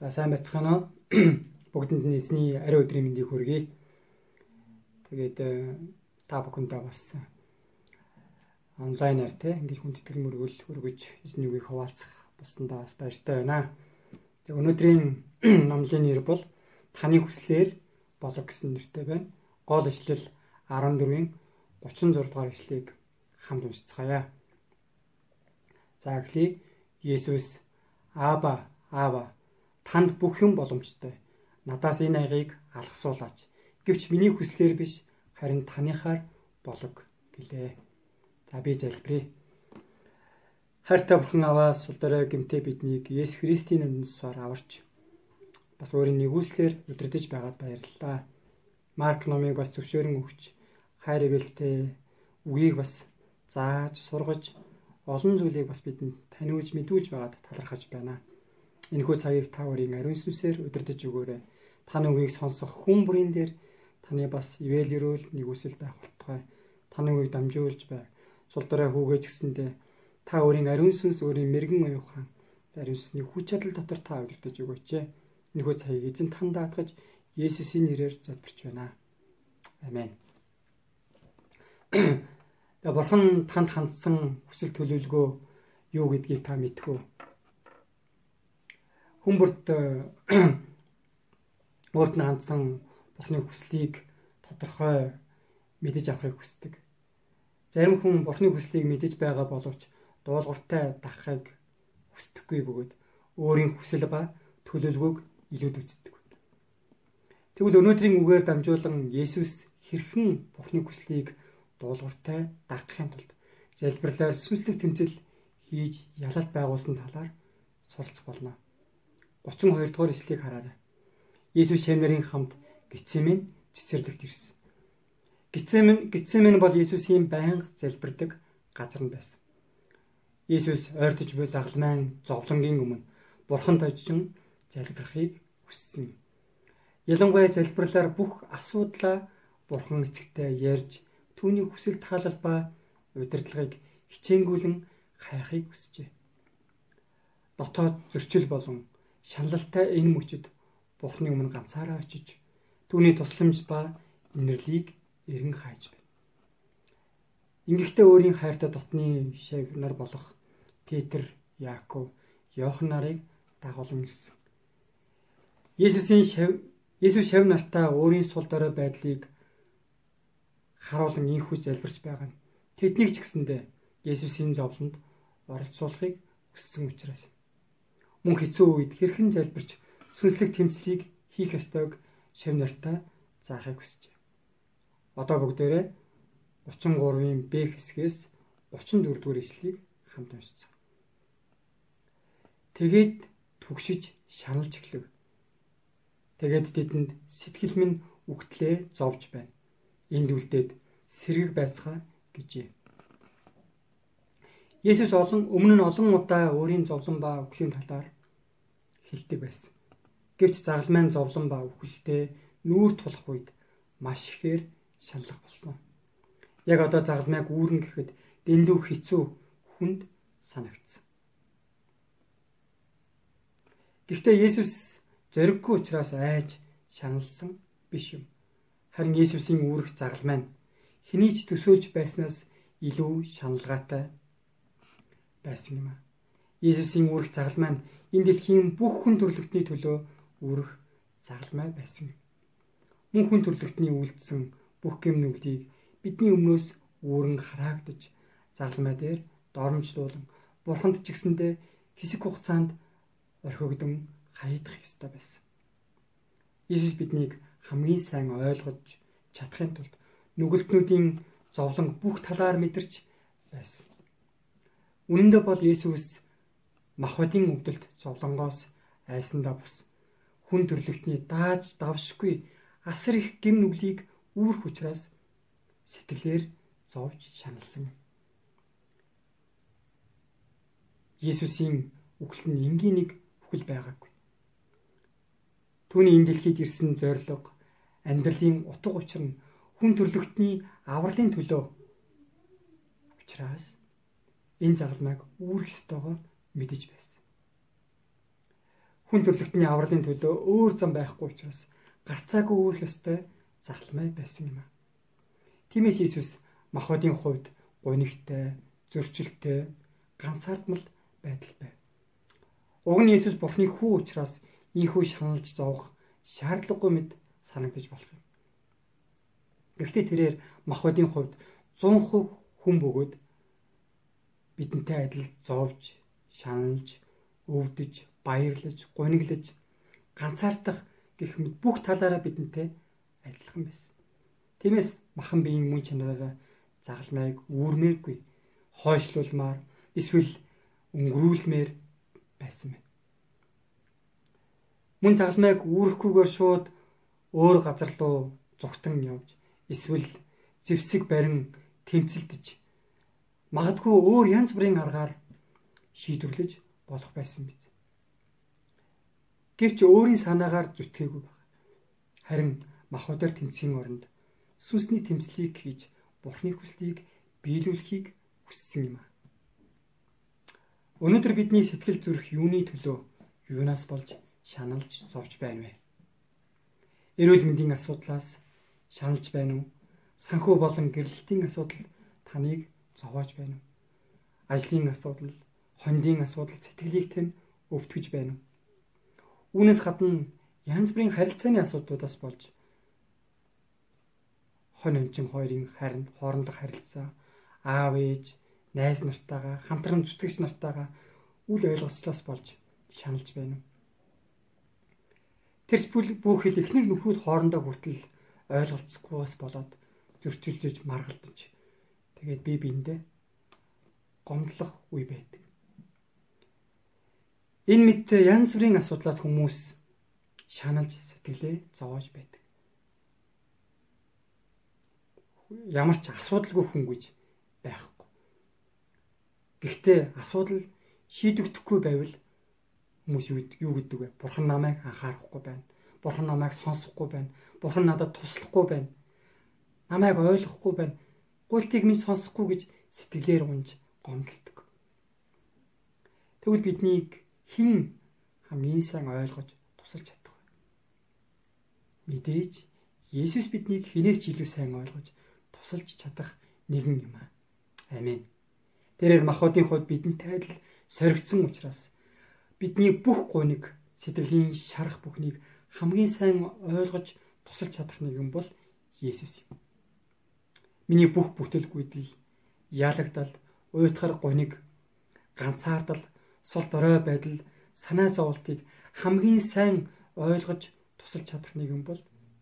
За сайн байцгаана уу? Бүгдэнд нь эзний ариун өдрийн мэндийг хүргэе. Тэгээд э, та бүхэндээ бас онлайнаар те ингэж хүндэтгэл мөргөл өргөж эзний үгийг хуваалцах болсондоо бас баяртай байна. Тэг өнөөдрийн номлын нэр бол таны хүслээр болог гэсэн нэртэй байна. Гол ишлэл 14-ийн 36 дугаар ишлэгийг хамт уншицгаая. За эхлэе. Есүс Аба, Аба танд бүх юм боломжтой. Надаас энэ аягыг алгасуулаач. Гэвч миний хүслээр биш харин таныхаар болог гэлээ. За би залбирая. Хайртай бурхан аваа сул дорой гэмтээ биднийг Есүс Христийн нэрээр аварч бас өөрийн нэгүслэр өдөрдөж байгаад баярлалаа. Марк номыг бас зөвшөөрөн өгч хайр ивэлтэй үгийг бас зааж сургаж олон зүйлийг бас бидэнд таниуж мэдүүлж байгаад талархаж байна. Энэхүү цагийг та өөрийн ариун сүнсээр удирдах өгөөрэй. Таны үгийг сонсох хүн бүрийн дээр таны бас ивэл өрөөл нэгүсэл байх болтугай. Таны үгийг дамжуулж бай. Сул дорой хүүгэж гисэндээ та өөрийн ариун сүнс өөрийн мэрэгэн оюухан ариун сүнсний хүч чадал дотор та удирдах өгөөч. Энэхүү цагийг эзэн танд даатгаж Есүсийн нэрээр залбирч байна. Амен. Тэгээ бурхан танд хандсан хүсэл төлөвлөгөө юу гэдгийг та мэдхүү хүмүүрт өөрт нь хандсан бурхны хүслийг тодорхой мэдэж авахыг хүсдэг. Зарим хүн бурхны хүслийг мэдэж байгаа боловч дуулууртай дагахыг хүсдэггүй бөгөөд өөрийн хүсэл ба төлөвлөгөөг илүүд үздэг. Тэгвэл өнөөдрийн үгээр дамжуулан Есүс хэрхэн Бурхны хүслийг дуулууртай дагахын тулд залбирлаар сүнслэг тэмцэл хийж ялалт байгуулсан талаар суралцах болно. 32 дугаар эшлэгийг хараарай. Иесус шавнарын хамт Гитсемэн цэцэрлэгт ирсэн. Гитсемэн Гитсемэн бол Иесусийн байнга залбирдаг газар нь байсан. Иесус ойртож буй загалмайн зовлонгийн өмнө бурханд очиж залбирахыг хүссэн. Ялангуяа залбирлаар бүх асуудлаа бурхан эцэгтэй ярьж түүний хүсэл таалал ба удирдлагыг хичээнгүүлэн хайхыг хүсжээ. Дотоод зөрчил болон шаналлалтай энэ мөчөд Бурхны өмнө ганцаараа очиж түүний тусламж ба инэрлийг эргэн хайж байна. Ингэхдээ өөрийн хайртай дотны шав нар болох Петр, Яаков, Йохан нарыг дагуулсан ирсэн. Есүсийн шав Есүс шав нартаа өөрийн сул дорой байдлыг харуулan инхүү залбирч байгаа нь тэднийг ч гэсэндэ Есүсийн зовлонд оролцуулахыг хүссэн учраас юм мөн хэцүү үед хэрхэн залбирч сүнслэг тэмцлийг хийх ёстойг шав нартаа заахыг хүсжээ. Одоо бүгдээрээ 33-ийн Б хэсгээс 34 дугаар ишлэгийг хамт уншицгаая. Тэгээд түгшиж шаналж эхлэв. Тэгээд тэдэнд сэтгэл минь үгтлээ зовж байна. Энд үлдээд сэрэг байцгаа гэжээ. Есүс олон өмнө нь олон удаа өөрийн зовлон ба үхлийн талаар хэлдэг байсан. Гэвч загалмайн зовлон ба үхэлтэй нүүр тулах үед маш ихээр шаналх болсон. Яг одоо загалмайг үүрэн гэхэд дэндүү хэцүү хүнд санагдсан. Гэхдээ Есүс зориггүй учраас айж шаналсан биш юм. Харин Есүсийн үүрэх загалмай нь хэний ч төсөөлж байснаас илүү шаналгаатай байсан юм а. Иесусийн үүрэх загал маань энэ дэлхийн бүх хүн төрлөختний төлөө үүрэх загал маань байсан. Мөн хүн төрлөختний үйлдсэн бүх гэмнүглийг бидний өмнөөс үүрэн хараагдж загламаа дээр доромжлуулан бурханд ч гэсэндэ хэсэг хугацаанд орхигдсон хаягдах ёстой байсан. Иесус биднийг хамгийн сайн ойлгож чадахын тулд нүгэлтнүүдийн зовлон бүх талаар мэдэрч байсан. Үнэн дээр бол Есүс махбодын өвдөлт зовлонгоос айлсандаа бус хүн төрлөختний дааж давшгүй асар их гим нүглийг үүр хүчраас сэтгэлээр зовж шаналсан. Есүсийн үхэл нь энгийн нэг үхэл байгаагүй. Түүний энэ дэлхийд ирсэн зорилго амьдралын утга учир нь хүн төрлөختний авралын төлөө учраас энэ загалмайг үүрэх ёстойгоо мэдэж байсан. хүн төрлөختний авралын төлөө өөр зам байхгүй учраас гарцаагүй өөрөх ёстой захалмай байсан юм а. Тиймээс Иесус махбодын хувьд гунигтай, зөрчилтэй, ганцаардмал байдал байв. Уг нь Иесус Бурхны хүү учраас ийхүү шаналж зовох шаардлагагүй мэд санагдаж болох юм. Гэхдээ тэрээр махбодын хувьд 100% хүн бөгөөд бидэнтэй адил зовж, шаналж, өвдөж, баярлаж, гуниглаж, ганцаардах гэх мэт бүх талаараа бидэнтэй адилхан байсан. Тиймээс махан биеийн мөн чанараараа загалмайг үүрмээргүй, хойшлуулмаар, эсвэл өнгөрүүлмээр байсан байна. Мөн загалмайг үүрэхгүйгээр шууд өөр газар руу зүгтэн явж, эсвэл зевсэг барин тэмцэлдэж магадгүй өөр янз бүрийн аргаар шийдвэрлэж болох байсан биз. Гэвч өөрийн санаагаар зүтгээгүй баг. Харин махуудаар тэмцхийн оронд сүнсний тэмцлийг хийж Бурхны хүслийг биелүүлэхийг хүссэн юм. Өнөөдөр бидний сэтгэл зүрх юуны төлөө юунаас болж шаналж зовж байна вэ? Эрүүл мэндийн асуудлаас шаналж байна уу? санхүү болон гэрлэлтийн асуудал таныг зовоож байна уу? Ажлын асуудал, хондийн асуудал сэтгэлийг тань өвтгөж байна уу? Үүнээс гадна янз бүрийн харилцааны асуудлуудаас болж хон өмчин хоёрын харин хоорондох харилцаа, аав ээж, найз нартайгаа, хамтран зүтгэгч нартайгаа үл ойлголцлоос болж шаналж байна уу? Тэрс бүхэл эхнэр нөхрүүд хоорондоо хүртэл ойлголцохгүйгээс болоод зөрчилдөж маргалдаж тэгээд би биэндээ гомдлох үе байдаг. Энэ мэт янз бүрийн асуудлаас хүмүүс шаналж сэтгэлээ зовоож байдаг. Ямар ч асуудалгүй хүн гэж байхгүй. Гэхдээ асуудал шийдэгдэхгүй байвал хүмүүс юу гэдэг вэ? Бурхан намайг анхаарахгүй байна. Бурхан намайг сонсохгүй байна. Бурхан надад туслахгүй байна намайг ойлгохгүй байна. Гуйлтыг минь сонсохгүй гэж сэтгэлээр унж гомдолдог. Тэгвэл биднийг хэн хамгийн сайн ойлгож тусалж чадах вэ? Мэдээж Есүс биднийг хинээс ч илүү сайн ойлгож тусалж чадах нэгэн юм аа. Амен. Тэрээр махбодын хувьд бидэнтэй адил соригдсон учраас бидний бүх гуниг сэтгэлийн шарах бүхнийг хамгийн сайн ойлгож тусалж чадах нэгэн бол Есүс юм. Миний бүх бүтэлгүйдэл яалагдал, уйтгар гуниг, ганцаардал, сул дорой байдал, санаа зовлтыг хамгийн сайн ойлгож тусалж чадах нэгэн бол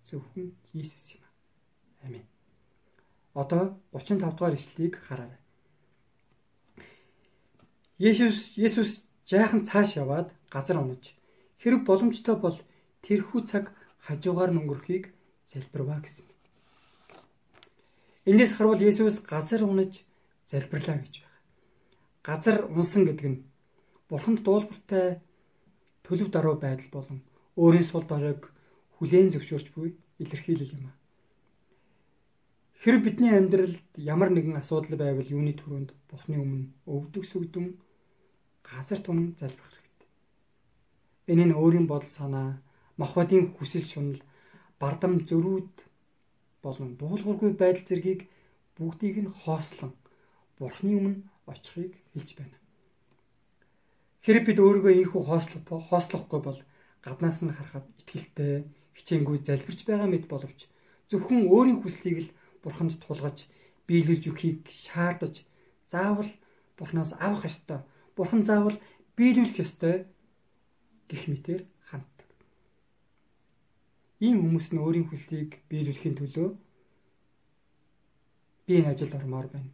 зөвхөн Иесус юм. Амин. Одоо 35 дугаар ишлэлийг хараарай. Есүс Есүс жаахан цааш яваад газар онож хэрэг боломжтой бол тэрхүү цаг хажуугаар нь өнгөрөхийг залбирваа гэсэн. Эндээс харвал Есүс газар унаж залбирлаа гэж байна. Газар унсан гэдэг нь Бурханд дуулууртай төлөв даруй байдал болон өөрийн сул доройг хүлээн зөвшөөрч буй илэрхийлэл юм а. Хэрэг бидний амьдралд ямар нэгэн асуудал байвал юуны төрөнд Бурхны өмнө өвдөг сүгдэн газар тунан залбирх хэрэгтэй. Энэ нь өөрийн бодол санаа, махбодын хүсэл шунал, бардам зөрүүд болон дуулуургүй байдал зэргийг бүгдийг нь хоослон Бурхны өмнө очихыг хэлж байна. Хэрэг бид өөрийгөө ийхүү хоослох хоослохгүй бол гаднаас нь харахад итгэлтэй, хичээнгүй залбирч байгаа мэт боловч зөвхөн өөрийн хүслийг л Бурханд тулгаж биелүүлж өгөхийг шаардаж заавал Бурханаас авах ёстой. Бурхан заавал биелүүлэх ёстой гэх мэтэр Ийм хүмүүс нь өөрийн хүслийг биелүүлэхийн төлөө би энэ ажилд ормоор байна.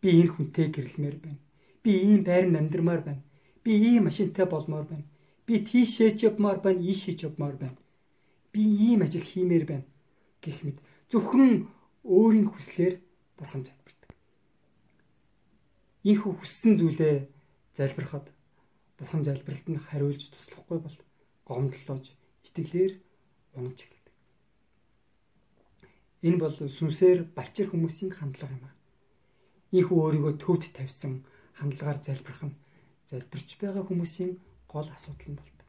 Би энэ хүнтэй гэрлэмээр байна. Би ийм байранд амьдрмаар байна. Би ийм машинтай болмоор байна. Би тийшээ ч явмаар байна, ийшээ ч явмаар байна. Би ийм ажил хиймээр байна гэх мэт зөвхөн өөрийн хүслээр бурхан залбирдаг. Ийхүү хүссэн зүйлээ залбирахад бурхан залбиралд нь хариулж туслахгүй бол гомдлож итгэлээр унаж эхэлдэг. Энэ бол сүнсээр балчир хүмүүсийн хандлага юм аа. Ийхүү өөрийгөө төвд тавьсан хандлагаар залбирах нь залбирч байгаа хүмүүсийн гол асуудал нь болдог.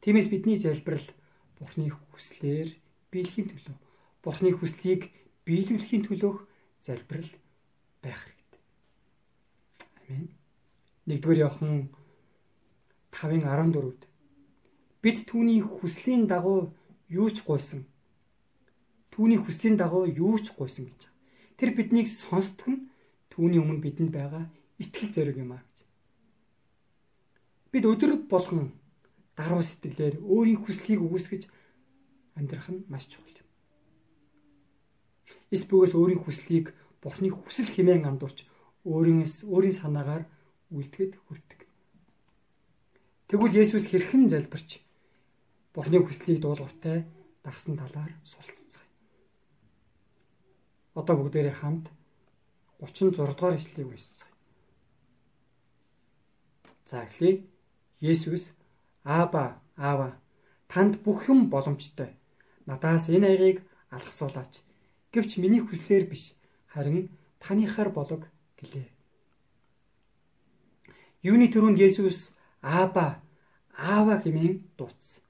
Тиймээс бидний залбирал Бурхны хүслээр биелэхийн төлөө Бурхны хүслийг биелүүлэхийн төлөөх залбирал байх хэрэгтэй. Амен. 1-р Иохан 5:14-д бид түүний хүслийн дагуу юу ч гуйсан. Түүний хүслийн дагуу юу ч гуйсан гэж. Тэр биднийг сонсдог нь түүний өмнө бидэнд байгаа итгэл зориг юм аа гэж. Бид өдөр болгон даруй сэтгэлээр өөрийн хүслийг үгүйсгэж амьдрах нь маш чухал юм. Эс бөгөөс өөрийн хүслийг Бурхны хүсэл хэмээн андуурч өөрийнс өөрийн санаагаар үлдэхэд хүрдэг. Тэгвэл Есүс хэрхэн залбирч Бурхны хүслийг дуулууртай дагсан талаар суралццгаая. Одоо бүгдээрээ хамт 36 дугаар эшлэлийг уншицгаая. За эхлэе. Есүс Аба, Аава, танд бүх юм боломжтой. Надаас энэ аягыг алгасуулаач. Гэвч миний хүслээр биш, харин таныхаар болог гэлээ. Юуны төрөнд Есүс Аба, Аава хэмээн дуудсан.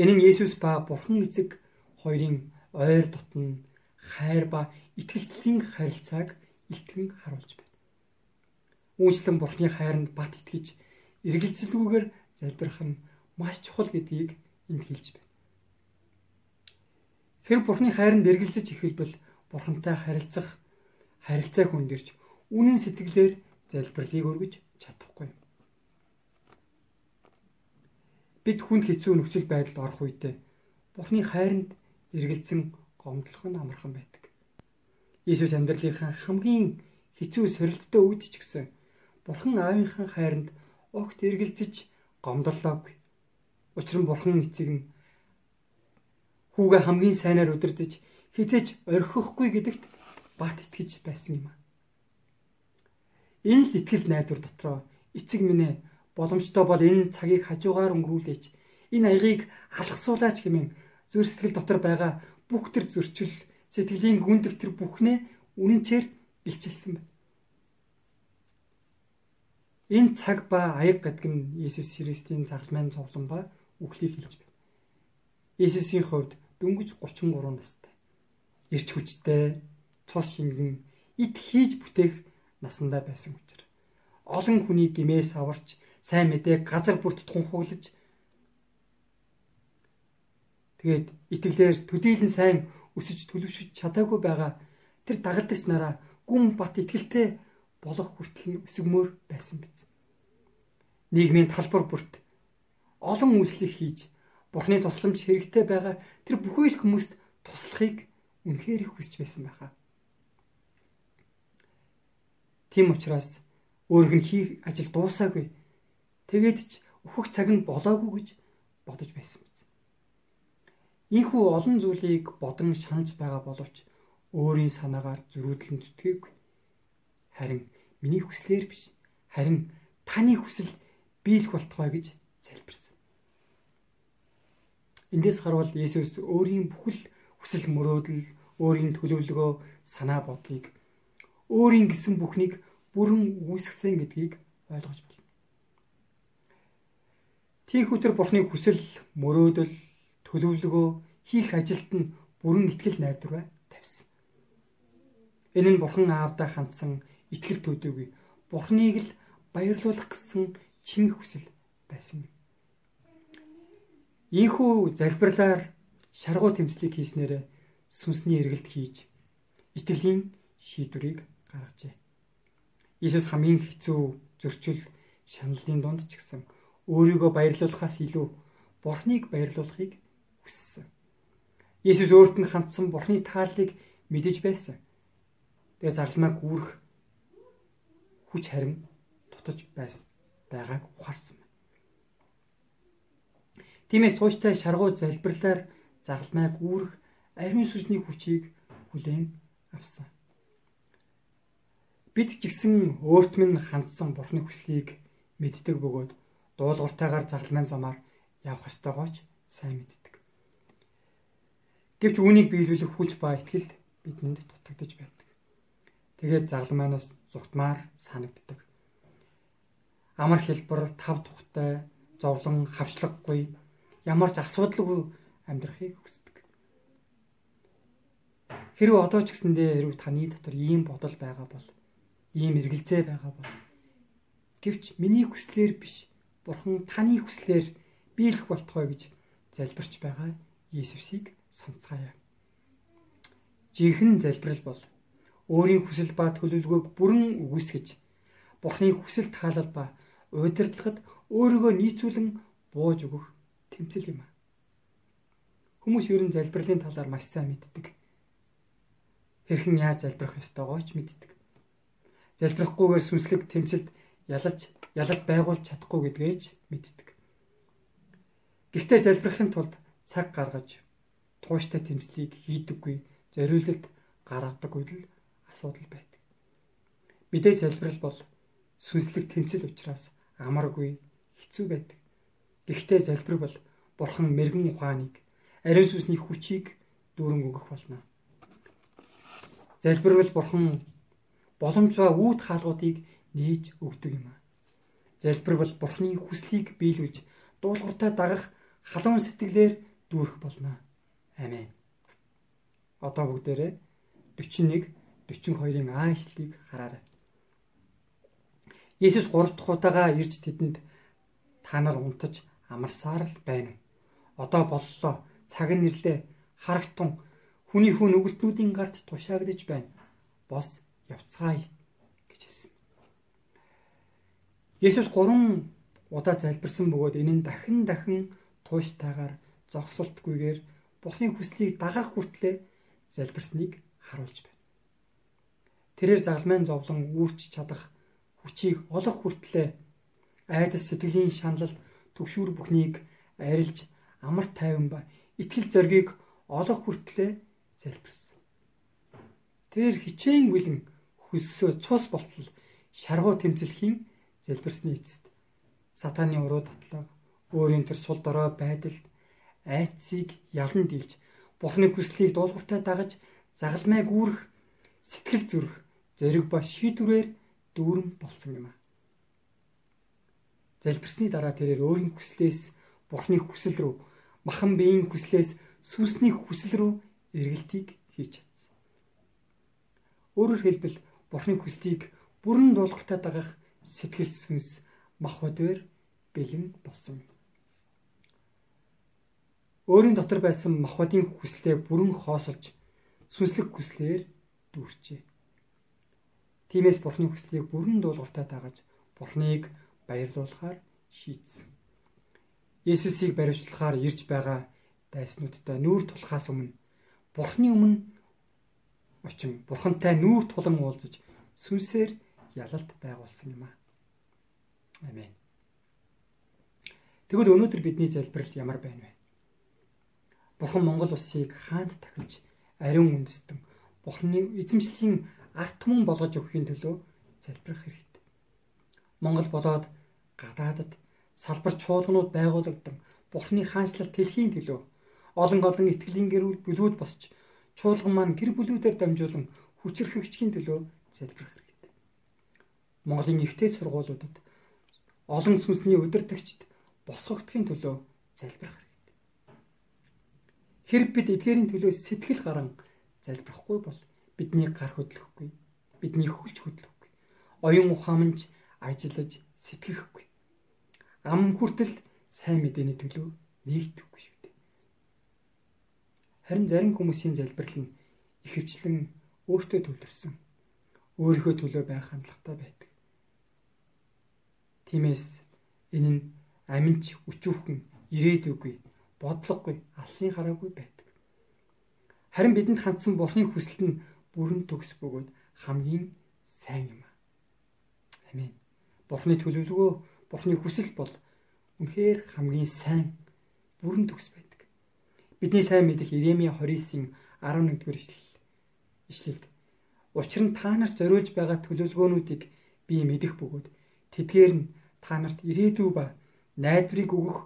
Энэ нь Есүс ба Бурхан эцэг хоёрын ойр дотн хайр ба итгэлцлийн харилцааг илтгэн харуулж байна. Үүнчлэн Бурханы хайранд бат итгэж эргэлзэлгүйгээр залбирах нь маш чухал гэдгийг энд хэлж байна. Тэр Бурхны хайранд эргэлзэж эхэлбэл Бурхантай харилцах харилцаа хүндэрч үнэн сэтгэлээр залбирлыг өргөж чадахгүй юм. Бид хүнд хэцүү нөхцөл байдалд орох үедээ Бурхны хайранд эргэлзэн гомдлох нь амархан байдаг. Иесус амьдралынхаа хамгийн хэцүү сорилттой үед ч гэсэн Бурхан аавынхаа хайранд огт эргэлзэж гомдлоогүй. Учир нь бурхан эцэг нь хүүгээ хамгийн сайнаар удирдах хизэж орхихгүй гэдэгт бат итгэж байсан юм. Энэ л итгэл найдвар дотроо эцэг минь боломжтой бол энэ цагийг хажуугаар өнгөрүүлээч. Энэ аягыг алгасуулаач хэмээн зүр сэтгэл дотор байгаа бүх төр зөрчил сэтгэлийн гүндэх тэр бүхнээ үнэнчээр илчилсэн байна. Энэ цаг ба аяг гэдэг нь Иесус Христийн загламын цуглан ба үхлийг хэлж байна. Иесусийн хувьд дөнгөж 33 настай. Ирч хүчтэй, цус шингэн, ид хийж бүтээх насандаа байсан учраас олон хүний гимээс аварч сайн мэдээг газар бүрт тунхаглаж тэгээд итгэлээр төдийлөн сайн өсөж төлөвшөж чадаагүй байгаа тэр дагалдагч нараа гүн бат итгэлтэй болох хүртэл нь өсгмөр байсан биз. Нийгмийн талбар бүрт олон үйлчлэг хийж Бурхны тусламж хэрэгтэй байгаа тэр бүхий л хүмүүст туслахыг үнэхээр их хүсэж байсан байхаа. Тийм учраас өөрийнх нь хийх ажил дуусаагүй. Тэгээд ч өөхөх цаг нь болоогүй гэж бодож байсан биз. Ийхүү олон зүйлийг бодон шанаж байгаа боловч өөрийн санаагаар зөрүүдлэн зүтгээгүй. Харин миний хүслээр биш. Харин таны хүсэл биелэх болтугай гэж залбирсан. Эндээс харвал Есүс өөрийн бүхэл хүсэл мөрөөдөл, өөрийн төлөвлөгөө, санаа бодлыг өөрийн гисэн бүхнийг бүрэн үүсгэсэн гэдгийг ойлгож байна. Тийхүү тэр Бурхны хүсэл, мөрөөдөл, төлөвлөгөө хийх ажилд нь бүрэн итгэл найдвар тавьсан. Энэ нь Бурхан аавдаа хандсан итгэл төдийгүй Бурхныг л баярлуулах гэсэн чин хүсэл байсан. Ийхүү залбирлаар шаргуу тэмцлийг хийснээр сүнсний эргэлт хийж итгэлийн шийдвэрийг гаргажээ. Иесус хамгийн хэцүү зөрчил шаналлын дунд ч гэсэн өөрийгөө баярлуулахаас илүү Бурхныг баярлуулахыг хүссэн. Иесус өөрт нь хандсан Бурхны тааллыг мэдэж байсан. Тэгээ зарламаг үүрэх хүч харин дутаж байсан байгааг ухаарсан байна. Тиймээс тууштай шаргуу залбирлаар загалмайг үүрэх ариун сүнсний хүчийг хүлээн авсан. Бид ч гэсэн өөрт минь хандсан бурхны хүслийг мэддэг бөгөөд дуулууртайгаар загалмайн замаар явах ёстойгооч сайн мэддэг. Гэвч үүнийг биелүүлэх хүч ба ихтгэл бидэнд дутагдж байдаг. Тэгээд загламанаас зүгтмаар санагддаг. Амар хэлбэр тав тухтай, зовлон, хавчлаггүй ямар ч асуудалгүй амьдрахыг хүсдэг. Хэрвээ одоо ч гэсэндээ хэрвээ таны дотор ийм бодол байгаа бол ийм эргэлзээ байгаа бол гэвч миний хүслээр биш бурхан таны хүслээр биелэх болтгой гэж залбирч байгаа Иесусыг санацгаая. Жинхэнэ залбирал бол өөрийн хүсэл ба төлөвлөгөөг бүрэн үгүйсгэж Бурхны хүсэл таалал ба удирдлагад өөрийгөө нийцүүлэн бууж өгөх тэмцэл юм. Хүмүүс ер нь залбирлын талаар маш сайн мэддэг. Хэрхэн яаж залбирах ёстойгоо ч мэддэг. Залбирахгүйгээр сүнслэг тэмцэлд ялаж ялалт байгуулж чадахгүй гэдгээ ч мэддэг. Гэхдээ залбирахын тулд цаг гаргаж тууштай тэмцлийг хийдэггүй зориулалт гаргадаг үйл асуудал байдаг. Мэдээж залбирал бол сүнслэг тэмцэл учраас амаргүй хэцүү байдаг. Гэхдээ залбир бол бурхан мэрэгэн ухааныг ариун сүнсний хүчийг дүүрэн өгөх болно. Залбир бол бурхан боломж ба үүд хаалгуудыг нээж өгдөг юм. Залбир бол бурханы хүслийг биелүүлж дуулууртаа дагах халуун сэтгэлээр дүүрэх болно. Амен. Одоо бүгдээрээ 41 42-ын А ишлэгийг хараарай. Есүс 3 дахь удаага ирж тэдэнд та нар унтаж амарсаар л байна. Одоо боллоо. Цаг нь нэрлээ. Харагтун хүний хүн өгөлтнүүдийн гарт тушаагдж байна. Бос явцгаая гэж хэлсэн. Есүс 3 удаа залбирсан бөгөөд энэ нь дахин дахин тууштайгаар зогсолтгүйгээр Бурхны хүслийг дагах хүртлээр залбирсныг харуулж байна. Тэрээр загламын зовлон үүрч чадах хүчийг олох хүртлээр айдас сэтгэлийн шаналл төгшүүр бүхнийг арилж амар тайван ба итгэл зоргийг олох хүртлээр залбирсан. Тэр хичээн бүлэн хөлсөө цус болтол шаргуу тэмцэлхийн залбирсны эцэст сатааны уруу татлага өөрийн төр сул дорой байдалд айцыг ялан дийлж Бурхны хүслийг дуулууртай дагаж загалмайг үүрэх сэтгэл зүрх зэрэг ба шийдвэрээр дүүрэн болсон юм а. Залбирсны дараа тэрээр өөрийн хүслээс Бурхны хүсэл рүү махан биеийн хүслээс сүнсний хүсэл рүү эргэлтийг хийж чадсан. Өөрөөр хэлбэл Бурхны хүслийг бүрэн дуулууртай дагах сэтгэл сүнс мах бодвэр бэлэн болсон. Өөрийн дотор байсан махбодын хүслээ бүрэн хоосолж сүнслэг хүслээр дүүрчээ. Тиймээс Бурхны хүслийг бүрэн дуулууртай дагаж Бурхныг баярлуулахаар шийдсэн. Есүсийг баривчлахаар ирж байгаа дайснуудтай нүүр тулахаас өмнө Бурхны өмнө очин Бурхантай нүүр тулан уулзаж сүнсээр ялалт байгуулсан юм аа. Амен. Тэгвэл өнөөдөр бидний залбиралт ямар байна вэ? Бурхан Монгол улсыг хаанд тахиж ариун үндэстэн Бурханы эзэмшлийн арт түмэн болгож өгөхийн төлөө залбирах хэрэгтэй. Монгол болоод гадаадад салбар чуулганууд байгуулагдсан Бурхны хаанчлал дэлхийн төлөө олон олон итгэлийн гэр бүлүүд босч чуулган маань гэр бүлүүдээр дамжуулан хүчрхэгчгийн төлөө залбирах. Монголын ихтэй сургуулиудад олон сүнсний удирдагчд босгогдохын төлөө залбирах хэрэгтэй. Хэрэг бид эдгээрийн төлөө сэтгэл гарan залбирахгүй бол бидний гар хөдлөхгүй, бидний хөлж хөдлөхгүй. Оюун ухаамж ажиллаж сэтгэхгүй. Ам хүртэл сайн мэдээний төлөө нэгдэхгүй шүү дээ. Харин зарим хүмүүсийн залбирал нь ихэвчлэн өөртөө төвлөрсөн, өөрийнхөө төлөө байх хандлагатай байдаг. Тиймээс энэ нь аминч өчүүхэн ирээдүггүй, бодлогогүй, алсын хараагүй байдаг. Харин бидэнд хандсан Бурхны хүсэлт нь бүрэн төгс бөгөөд хамгийн сайн юм. Амен. Бурхны төлөвлөгөө, Бурхны хүсэл бол үнэхээр хамгийн сайн бүрэн төгс байдаг. Бидний сайн мэдих Иремья 29-ийн 11-р ишлэл. Ишлэлд Учир нь та нарт зориулж байгаа төлөвлөгөөнүүдийг би мэдэх бөгөөд тэдгээр нь та нарт ирээдүй ба найдварыг өгөх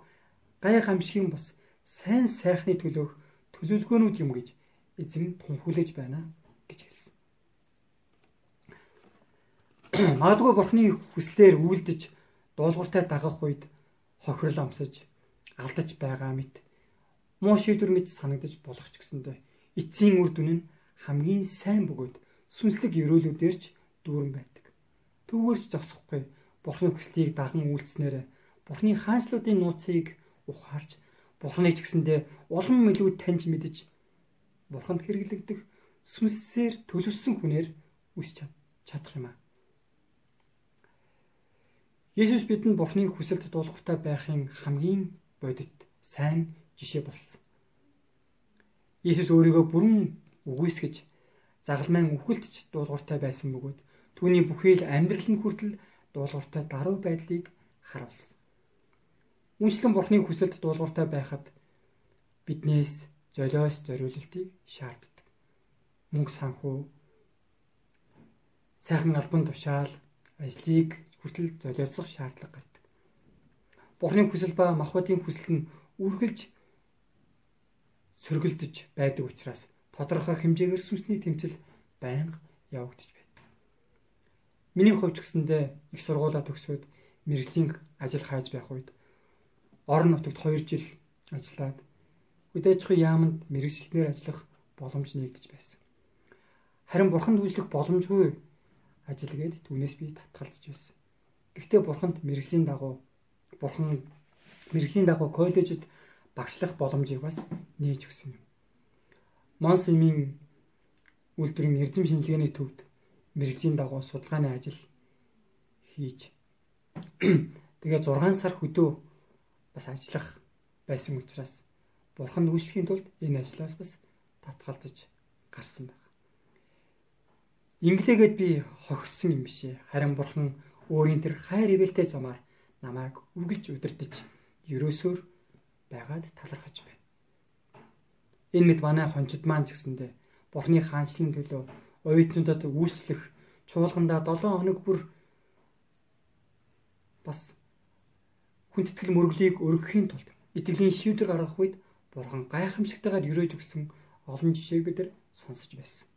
гай гамшигын бос сайн сайхны төлөөх төлөвлөгөөнүүд юм гэж эзэн тунхаглаж байна гэж хэлсэн. Магадгүй бурхны хүслээр үйлдэж дуулууртай дагах үед хохирол амсаж алдаж байгаа мэт муу шийдвэр мэт санагдаж болох ч гэсэндэ эцсийн үр дүн нь хамгийн сайн бөгөөд сүнслэг өрөөлүүдээр ч дүүрэн байдаг. Төвөөрч зогсохгүй Бурхны хүслийг даган үйлснээр Бурхны хаанчлуудын нууцыг ухаарч Бурхныг ч гэсэндэ улам илүү таньж мэдж Бурханд хэрэглэгдэх сүнсээр төлөвсөн хүнээр үсч чадах юм аа. Есүс бидэнд Бурхны хүсэлд дуулахтай байхын хамгийн бодит сайн жишээ болсон. Иесус өөрийгөө бүрэн үгүйсгэж загалмайн үхэлтч дуулууртай байсан бөгөөд түүний бүхий л амьдрал нь хүртэл дуулууртай даруй байдлыг харуулсан. Үнчлэн Бурхны хүсэлд дуулууртай байхад биднээс золиос зориулалтыг шаарддаг. Мөнгө санхүү сайхан албан тушаал ажлыг хүртэл золиосох шаардлага гардаг. Бурхны хүсэл ба махбодын хүсэл нь үргэлж сөргөлдөж байдаг учраас тодорхой хэмжээгээр сүнсний тэмцэл байнга явагдаж. Миний хувьд гэсэндээ их сургуулаа төгсөөд мэрэгжлийн ажил хайж байх үед орон нутагт 2 жил ажиллаад үдээчхүй яамд мэрэгчлэнээр ажиллах боломж нэгдэж байсан. Харин бурханд үйлчлэх боломжгүй ажил гээд түүнээс би татгалзаж байсан. Гэхдээ бурханд мэрэгжлийн дагуу бурхан мэрэгжлийн дагуу коллежид багшлах боломжийг бас нээж өгсөн юм. Монсимийн үйлдвэрийн эрдэм шинжилгээний төвд мэрэгжлийн дагуу судалгааны ажил хийж тэгээ 6 сар хөдөө бас ажиллах байсан учраас бурхан үйлчлэхийн тулд энэ ажлаас бас татгалзаж гарсан байна. Инглигээд би хохирсон юм бишээ. Харин бурхан өөрийн тэр хайр ивэлтэй замаар намайг үргэлж удирдах ерөөсөөр байгаад талархаж байна. Энэ мэд манай хончид маань ч гэсэндэ Бурхны хаанчлалын төлөө оюутнуудад үйлчлэх чуулгандаа 7 хоног бүр бас хүндэтгэл мөрөглийг өргөхийн тулд итгэлийн шийдвэр гаргах үед Бурхан гайхамшигтайгаар өрөөж өгсөн олон жишээг бид нар сонсож байсан.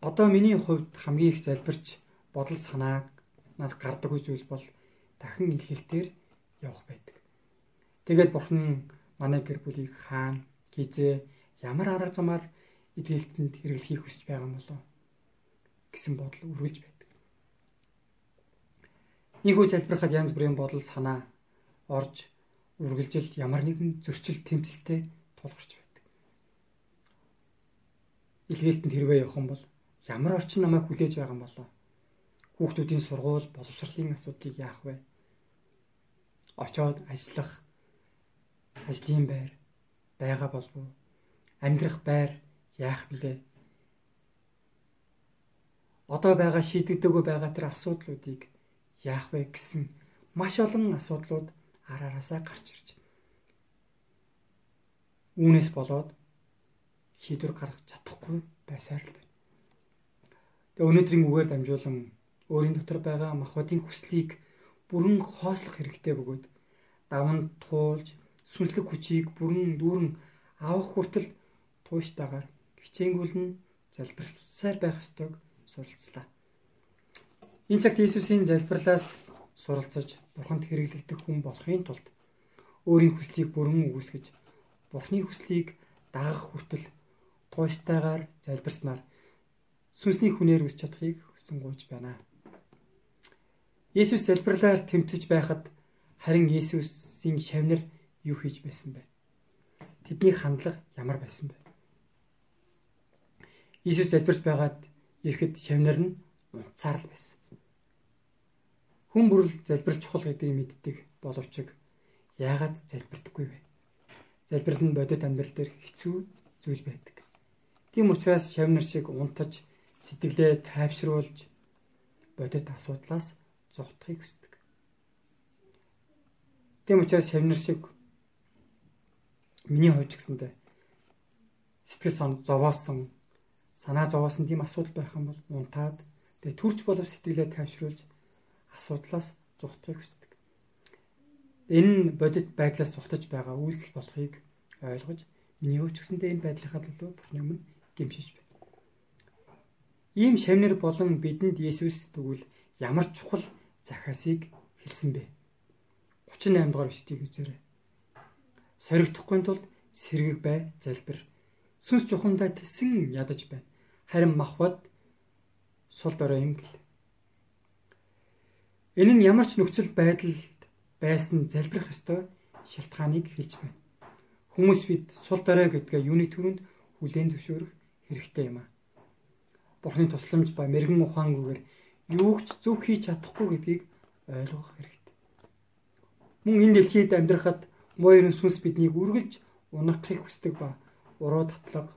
Одоо миний хувьд хамгийн их залбирч бодол санааг нас гардаг зүйл бол дахин илгэлтээр явах байдаг. Тэгээд бурхан манай гэр бүлийг хаана хизээ ямар арга замаар идэлтэнд хэрэглэхийг хүсэж байгаа юм болоо гэсэн бодол үргэлж байдаг. Ийхүү залбирахад янз бүрийн бодол санаа орж үргэлжилт ямар нэгэн зөрчил тэмцэлтэй тулгарч байдаг. Илгээлтэнд хэрвээ явах юм бол ямар орчин намайг хүлээж байгаа юм болоо? Хүүхдүүдийн сургууль, боловсролын асуудлыг яах вэ? Очоод ажиллах ажлын байр байгаа болов уу? Амьдрах байр яах вүлээ? Одоо байгаа шийдэгдэггүй байгаа тэр асуудлуудыг яах вэ гэсэн маш олон асуудлууд араараасаа гарч ирж. Үүнээс болоод шийдвэр гаргах чадахгүй байсаар л байна. Тэгээ өнөөдрийн үгээр дамжуулан өөрийн дотор байгаа махбодын хүслийг бүрэн хоослох хэрэгтэй бөгөөд даван туулж сүнслэг хүчийг бүрэн дүүрэн авах хүртэл туйштайгаар хичээнгүйлэн залбирсаар байх ёстойг суралцлаа. Энэ цагт Иесусийн залбирлаас суралцаж Бурханд хэрэглэгдэх хүн болохын тулд өөрийн хүслийг бүрэн үгүйсгэж Бурхны хүслийг дагах хүртэл туйштайгаар залбирснаар сүнсний хүнээр үсч чадахыг хүсэнгуйж байна. Иесус залбирлаар тэмцэж байхад харин Иесусийн шавнар юу хийж байсан бэ? Тэдний хандлага ямар байсан бэ? Иесус залбирч байгаад ирэхэд шавнар нь унтцаар л байсан. Хүн бүрл залбир чухал гэдгийг мэддэг боловч яагаад залбирдаггүй вэ? Залбирал нь бодит амьдрал дээр хэцүү зүйл байдаг. Тийм учраас шавнар шиг унтаж сэтгэлээ тайвшруулж бодит асуудлаас зогтохыг хүсдэг. Тийм учраас шавнар шиг Миний хувьд ч гэсэндээ сэтгэл сон зовоосон санаа зовоосон тийм асуудал байх юм бол унтаад тэгээ төрж болов сэтгэлээ тайвшруулж асуудлаас зугтахыг хүсдэг. Энэ бодит байдлаас зугтаж байгаа үйлдэл болохыг ойлгож миний хувьд ч гэсэндээ энэ байдлынхаа төлөө Бурхны өмнө гэмшиж байна. Ийм шавнар болон бидэнд Есүс тэгвэл ямар чухал захаасыг хэлсэн бэ? 38 дугаар бичлэгийг үзээрэй. Соригдохгүй тулд сэргэг бай залбир. Сүнс чухамдаа тэсэн ядаж байна. Харин махбод сул дорой юм гэл. Энэ нь ямар ч нөхцөл байдалд байсан залбирах ёстой шалтгааныг хэлж байна. Хүмүүс бид сул дорой гэдгээ юуны төрөнд хүлээн зөвшөөрөх хэрэгтэй юм аа. Бурхны тусламж ба мэрэгэн ухаангүйгээр юу ч зөв хийж чадахгүй гэдгийг ойлгох хэрэгтэй. Мөн энэ дэлхийд амьдрахад муурын сүнс биднийг үргэлж унахыг хүсдэг ба уруу татлага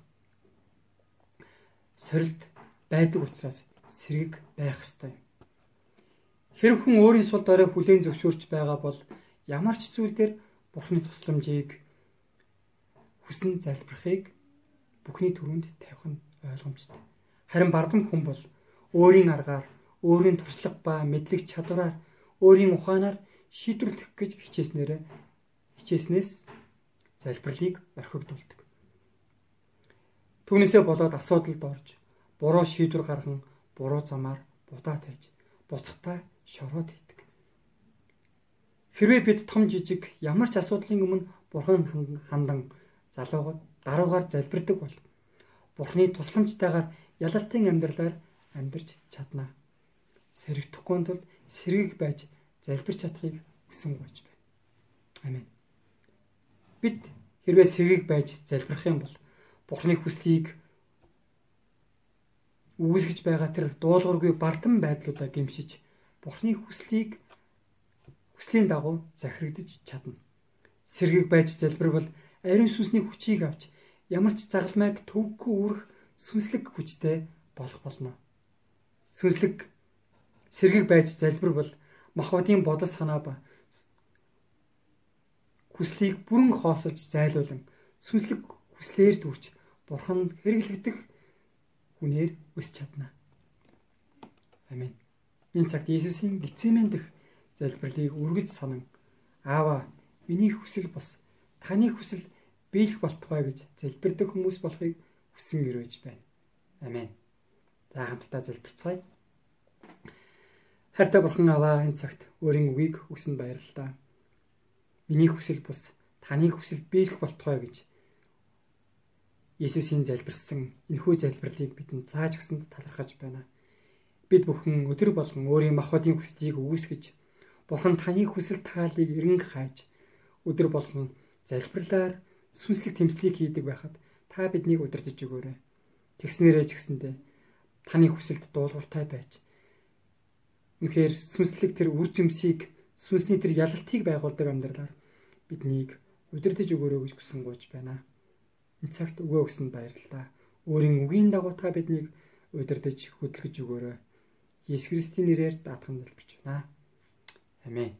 сорилт байдаг учраас сэрэг байх ёстой юм. Хэрв хүн өөрийн сул дорой хүлээн зөвшөөрч байгаа бол ямар ч зүйл дээр Бурхны тусламжийг хүсэн залбирахыг бүхний түрүүнд тавих нь ойлгомжтой. Харин бардам хүн бол өөрийн аргаар, өөрийн туршлага ба мэдлэг чадвараар, өөрийн ухаанаар шийдвэрлэх гэж хичээснээр хичээснээс залбирлыг орхигдуулдаг. Түүнээсээ болоод асуудалд орж, буруу шийдвэр гарган, буруу замаар будаа тайж, буцахтаа шороод идэг. Хэрвээ бид том жижиг ямар ч асуудлын өмнө бурхан хандан залуугаар даруугаар залбирдаг бол Бурхны тусламжтайгаар ялалтын амьдралаар амьдарч чаднаа. Сэрэгдэхгүй тулд сэргийг байж залбирч чадахыг хүсэн гойж байна. Амен. Бид хэрвээ сэргийг байж залбирх юм бол Бурхны хүслийг үүсгэж байгаа тэр дуулуургүй бардам байдлуудаа гимшиж Бурхны хүслийг хүслийн дагуу захирагдж чадна. Сэргийг байж залбирвал ариун сүнсний хүчийг авч ямар ч загалмайг төвгүй үрэх сүнслэг хүчтэй болох болно. Сүнслэг сэргийг байж залбирвал махбодын бодол санаа ба хүслийг бүрэн хоосолж зайлуулан сүнслэг хүслээр дүүрч бурханд хэрэглэгдэх хүнээр өсч чадна. Амен. Энэ цагт Иесусийн Гитсемен дэх залбирлыг үргэлж санан Аава, миний хүсэл бас таны хүсэл биелэх болтугай гэж залбирдаг хүмүүс болохыг хүсэн өрөөж байна. Амен. За хамтдаа залбирцгаая. Хайртай бурхан аваа энэ цагт өөрийн үгийг өгсөнд баярлалаа. Миний хүсэл бус таны хүсэл биелэх болтугай гэж Иесусийн залбирсан энэхүү залбирлыг бидэнд зааж өгсөнд талархаж байна. Бид бүхэн өдөр болгон өөрийн махбодын хүслийг үүсгэж Бурхан таны хүсэл тааллыг эренг хайж өдөр болгон залбирлаар сүнслэг тэмцлийг хийдэг байхад та биднийг удирдах өгөөрэй. Тэгснээрээ ч гэсэндэ таны хүсэлд дуулууртай байж үнэхээр сүнслэг тэр үр жимсийг сүнсний тэр ялалтыг байгуулдаг амьдралаар биднийг удирдах өгөөрэй гэж хүсэн гуйж байна. Цагт өгөө өгсөнд баярлалаа. Өөрийн үгийн дагуу та биднийг удирдах хөдөлгөж өгөөрэй. Есүс Христийн нэрээр даатхан залбирч байна. Амен.